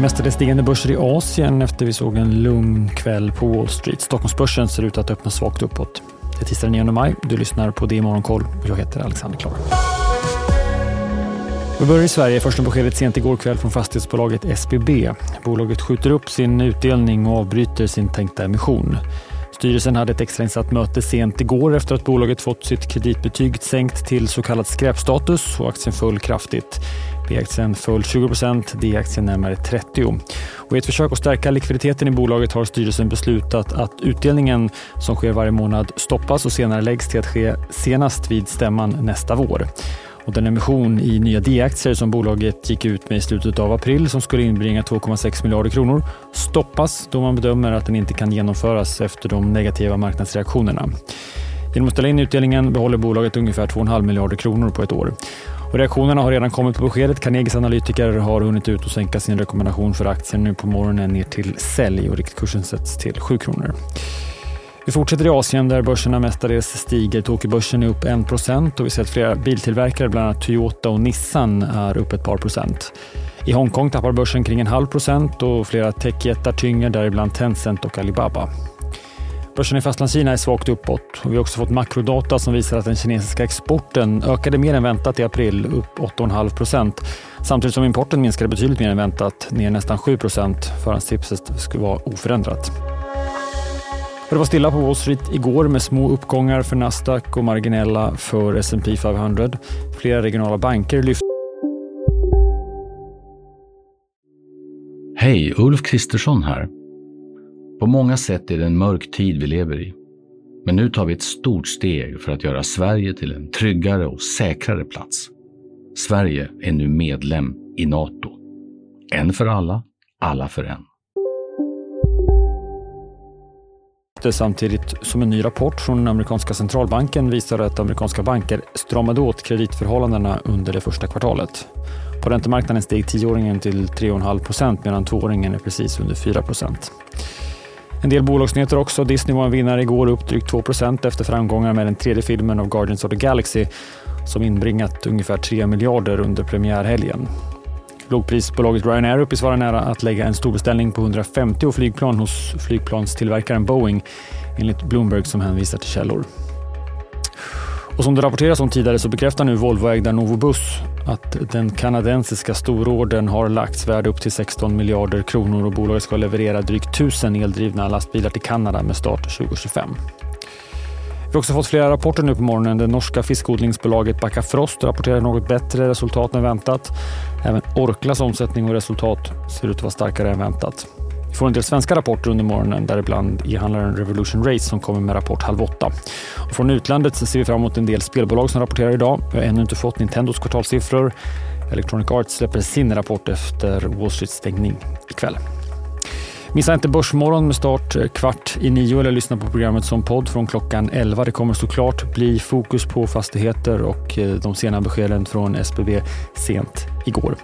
mestadels stigande börser i Asien efter vi såg en lugn kväll på Wall Street. Stockholmsbörsen ser ut att öppna svagt uppåt. Det är tisdag den 9 maj. Du lyssnar på Det Morgonkoll. Jag heter Alexander Klar. Vi börjar i Sverige. Första beskedet sent igår kväll från fastighetsbolaget SBB. Bolaget skjuter upp sin utdelning och avbryter sin tänkta emission. Styrelsen hade ett extrainsatt möte sent igår efter att bolaget fått sitt kreditbetyg sänkt till så kallad skräpstatus och aktien föll kraftigt. B-aktien föll 20 D-aktien närmare 30 och I ett försök att stärka likviditeten i bolaget har styrelsen beslutat att utdelningen som sker varje månad stoppas och senare läggs till att ske senast vid stämman nästa vår. Och den emission i nya D-aktier som bolaget gick ut med i slutet av april som skulle inbringa 2,6 miljarder kronor stoppas då man bedömer att den inte kan genomföras efter de negativa marknadsreaktionerna. Genom att ställa in utdelningen behåller bolaget ungefär 2,5 miljarder kronor på ett år. Och reaktionerna har redan kommit på beskedet. Carnegies analytiker har hunnit ut och sänka sin rekommendation för aktien nu på morgonen ner till sälj och riktkursen sätts till 7 kronor. Vi fortsätter i Asien där börserna mestadels stiger. Tokyobörsen är upp 1% och vi ser att flera biltillverkare, bland annat Toyota och Nissan, är upp ett par procent. I Hongkong tappar börsen kring en halv procent och flera techjättar tynger, däribland Tencent och Alibaba. Börsen i Fastlandskina är svagt uppåt och vi har också fått makrodata som visar att den kinesiska exporten ökade mer än väntat i april, upp 8,5 procent. Samtidigt som importen minskade betydligt mer än väntat, ner nästan 7 procent. Förhandstipset skulle vara oförändrat. Det var stilla på Wall Street igår med små uppgångar för Nasdaq och marginella för S&P 500. Flera regionala banker lyfte Hej, Ulf Kristersson här. På många sätt är det en mörk tid vi lever i. Men nu tar vi ett stort steg för att göra Sverige till en tryggare och säkrare plats. Sverige är nu medlem i Nato. En för alla, alla för en. Samtidigt som en ny rapport från den amerikanska centralbanken visar att amerikanska banker stramade åt kreditförhållandena under det första kvartalet. På räntemarknaden steg tioåringen till 3,5 procent medan tvååringen är precis under 4 procent. En del bolagsnyheter också. Disney var en vinnare igår, upp drygt 2% efter framgångar med den tredje filmen av Guardians of the Galaxy som inbringat ungefär 3 miljarder under premiärhelgen. Lågprisbolaget Ryanair uppges vara nära att lägga en stor beställning på 150 flygplan hos flygplanstillverkaren Boeing enligt Bloomberg som hänvisar till källor. Och som det rapporteras om tidigare så bekräftar nu Volvoägda Novobus att den kanadensiska storordern har lagts värd upp till 16 miljarder kronor och bolaget ska leverera drygt 1000 eldrivna lastbilar till Kanada med start 2025. Vi har också fått flera rapporter nu på morgonen. Det norska fiskodlingsbolaget Backafrost rapporterar något bättre resultat än väntat. Även Orklas omsättning och resultat ser ut att vara starkare än väntat. Vi får en del svenska rapporter under morgonen, däribland e-handlaren Revolution Race som kommer med rapport halv åtta. Och från utlandet ser vi fram emot en del spelbolag som rapporterar idag. Vi har ännu inte fått Nintendos kvartalssiffror. Electronic Arts släpper sin rapport efter Wall Streets stängning ikväll. Missa inte Börsmorgon med start eh, kvart i nio eller lyssna på programmet som podd från klockan 11. Det kommer såklart bli fokus på fastigheter och eh, de sena beskeden från SBB sent igår.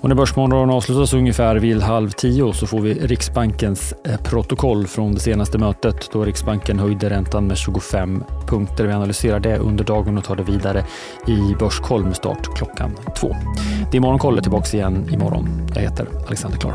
Och när Börsmorgon avslutas ungefär vid halv tio så får vi Riksbankens eh, protokoll från det senaste mötet då Riksbanken höjde räntan med 25 punkter. Vi analyserar det under dagen och tar det vidare i Börskoll med start klockan två. Det är Morgonkoll är tillbaka igen imorgon. Jag heter Alexander Klar.